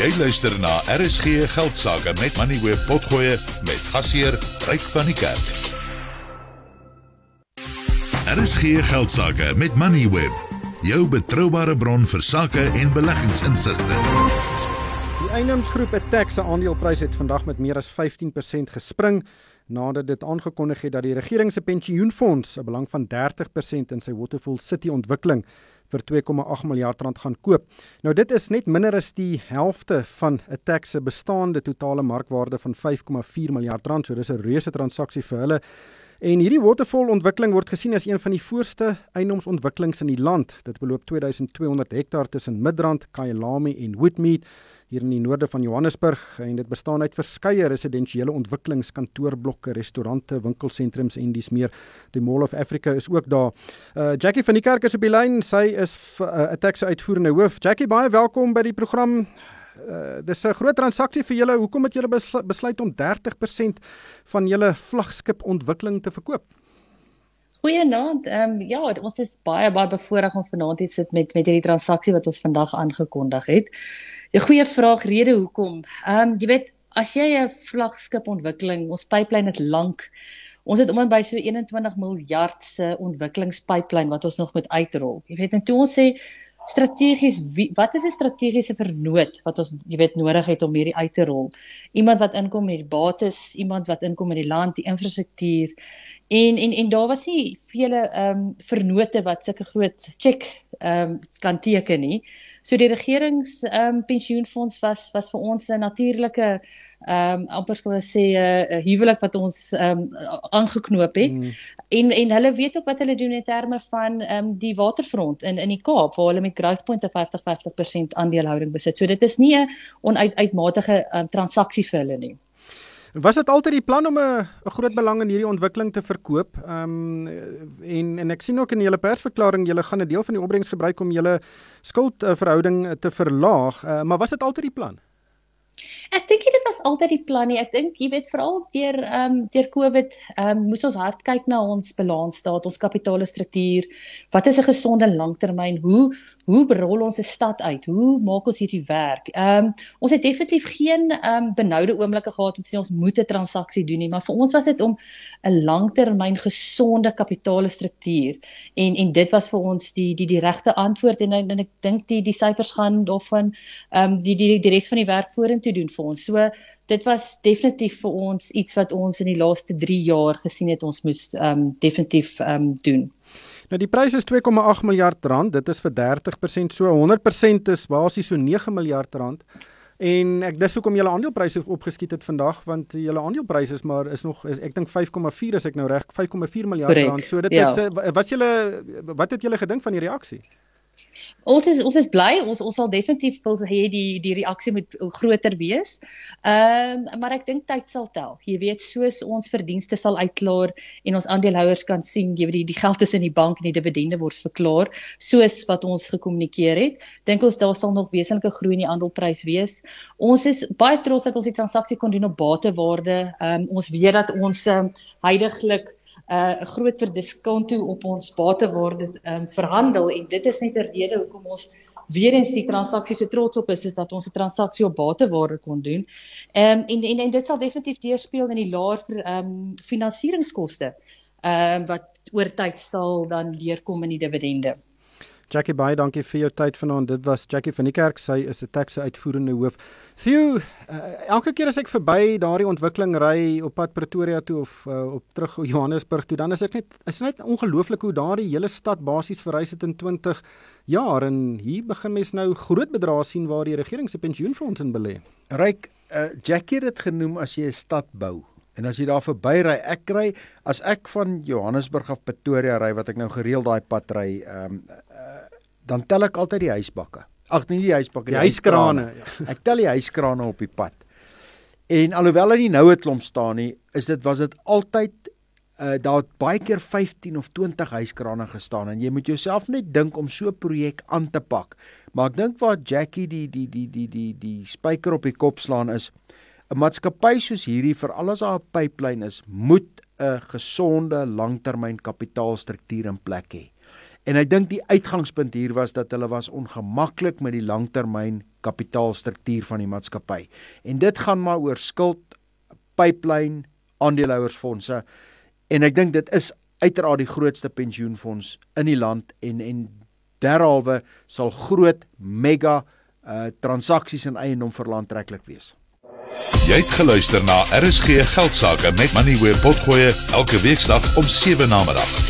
Jy luister na RSG Geldsaake met Money Web Potgoe met gasheer Ryk van die Kerk. RSG Geldsaake met Money Web, jou betroubare bron vir sake en beleggingsinsigte. Die eienaarsgroep Attack se aandeleprys het vandag met meer as 15% gespring nadat dit aangekondig het dat die regering se pensioenfonds 'n belang van 30% in sy Waterfall City ontwikkeling vir 2,8 miljard rand gaan koop. Nou dit is net minder as die helfte van 'n tax se bestaande totale markwaarde van 5,4 miljard rand. So dis 'n reuse transaksie vir hulle. En hierdie Waterfall ontwikkeling word gesien as een van die voorste eienoomsontwikkelings in die land. Dit beloop 2200 hektaar tussen Midrand, Kyalami en Woodmead hier in die noorde van Johannesburg en dit bestaan uit verskeie residensiële ontwikkelings, kantoorblokke, restaurante, winkelsentrums en dis meer. Die Mall of Africa is ook daar. Uh Jackie van die Kerk is op die lyn. Sy is 'n uh, taxi uitvoerende hoof. Jackie, baie welkom by die program. Uh dis 'n groot transaksie vir julle. Hoekom het julle besluit om 30% van julle vlaggenskap ontwikkeling te verkoop? Goeienaand. Ehm um, ja, ons is baie baie bevoorreg om vanaand hier sit met met hierdie transaksie wat ons vandag aangekondig het. 'n Goeie vraag rede hoekom. Ehm um, jy weet as jy 'n vlaggenskap ontwikkeling, ons pipeline is lank. Ons het om en by so 21 miljard se ontwikkelingspipeline wat ons nog moet uitrol. Jy weet en toe ons sê strategies wat is 'n strategiese vernoot wat ons jy weet nodig het om hierdie uit te rol? Iemand wat inkom met die bates, iemand wat inkom met die land, die infrastruktuur En en en daar was nie vele ehm um, vernote wat sulke groot check ehm um, kan teken nie. So die regerings ehm um, pensioenfonds was was vir ons 'n natuurlike ehm um, amper kon ons sê 'n uh, huwelik wat ons ehm um, aangeknoop het. Mm. En en hulle weet ook wat hulle doen in terme van ehm um, die waterfront in in die Kaap waar hulle met Growthpoint 'n 50-50% aandelehouding besit. So dit is nie 'n onuitmatige um, transaksie vir hulle nie. Was dit altyd die plan om 'n 'n groot belang in hierdie ontwikkeling te verkoop? Ehm um, en en ek sien ook in julle persverklaring julle gaan 'n deel van die opbrengs gebruik om julle skuldverhouding te verlaag, uh, maar was dit altyd die plan? Was altyd die plan nie. Ek dink jy weet veral deur ehm um, deur Covid ehm um, moes ons hard kyk na ons balansstaat, ons kapitaalstruktuur. Wat is 'n gesonde langtermyn? Hoe hoe rol ons 'n stad uit? Hoe maak ons hierdie werk? Ehm um, ons het definitief geen ehm um, benoude oomblikke gehad om te sê ons moet 'n transaksie doen nie, maar vir ons was dit om 'n langtermyn gesonde kapitaalstruktuur en en dit was vir ons die die die regte antwoord en, en ek dink die die syfers gaan daarvan ehm um, die die die res van die werk vorentoe doen vir ons. So dit was definitief vir ons iets wat ons in die laaste 3 jaar gesien het ons moes ehm um, definitief ehm um, doen. Nou die prys is 2,8 miljard rand. Dit is vir 30% so 100% is basies so 9 miljard rand. En ek dis hoekom julle aandelepryse opgeskiet het vandag want julle aandelepryse is maar is nog is, ek dink 5,4 as ek nou reg 5,4 miljard rand. So dit ja. is eh, wat julle wat het julle gedink van die reaksie? Ons is ons is bly ons ons sal definitief wil hê die die reaksie moet groter wees. Ehm um, maar ek dink tyd sal tel. Jy weet soos ons verdienste sal uitklaar en ons aandeelhouers kan sien jy weet die, die geld is in die bank en die dividende word verklaar soos wat ons gekommunikeer het. Dink ons daar sal nog wesenlike groei in die aandeleprys wees. Ons is baie trots dat ons die transaksie kon doen op batewaarde. Ehm um, ons weet dat ons um, heidaglik 'n uh, groot verdiskonto op ons batewaarde um, verhandel en dit is net 'n rede hoekom ons weer eens die transaksie so trots op is is dat ons 'n transaksie op batewaarde kon doen. Um, en, en en dit sal definitief deurspeel in die laer ehm um, finansieringskoste. Ehm um, wat oor tyd sal dan deurkom in die dividende. Jackie baie dankie vir jou tyd vanaand. Dit was Jackie van die Kerk. Sy is 'n taxi uitvoerende hoof. Theo, uh, elke keer as ek verby daardie ontwikkeling ry op pad Pretoria toe of uh, op terug Johannesburg toe, dan is ek net is net ongelooflik hoe daardie hele stad basies verrys het in 20 jaar en hier begin mens nou groot bedrae sien waar die regering se pensioenfonds in belê. Ryk, uh, Jackie het dit genoem as jy 'n stad bou. En as jy daar verby ry, ek ry as ek van Johannesburg af Pretoria ry wat ek nou gereeld daai pad ry, ehm um, dan tel ek altyd die huisbakke. Ag nee, die huisbakke, die, die huiskrane. Ja. Ek tel die huiskrane op die pad. En alhoewel hy nie nou het klomp staan nie, is dit was dit altyd uh daar het baie keer 15 of 20 huiskrane gestaan en jy moet jouself net dink om so 'n projek aan te pak. Maar ek dink waar Jackie die die die die die die spyker op die kop slaan is 'n maatskappy soos hierdie vir alles haar pipeline is, moet 'n gesonde langtermyn kapitaalstruktuur in plek hê. En ek dink die uitgangspunt hier was dat hulle was ongemaklik met die langtermyn kapitaalstruktuur van die maatskappy. En dit gaan maar oor skuld, pipeline, aandeelhouersfondse en ek dink dit is uiteraard die grootste pensioenfonds in die land en en derhalwe sal groot mega uh transaksies in eiendom vir land treklik wees. Jy het geluister na RSG Geldsaake met Money where potgoe elke weeksdag om 7 na middag.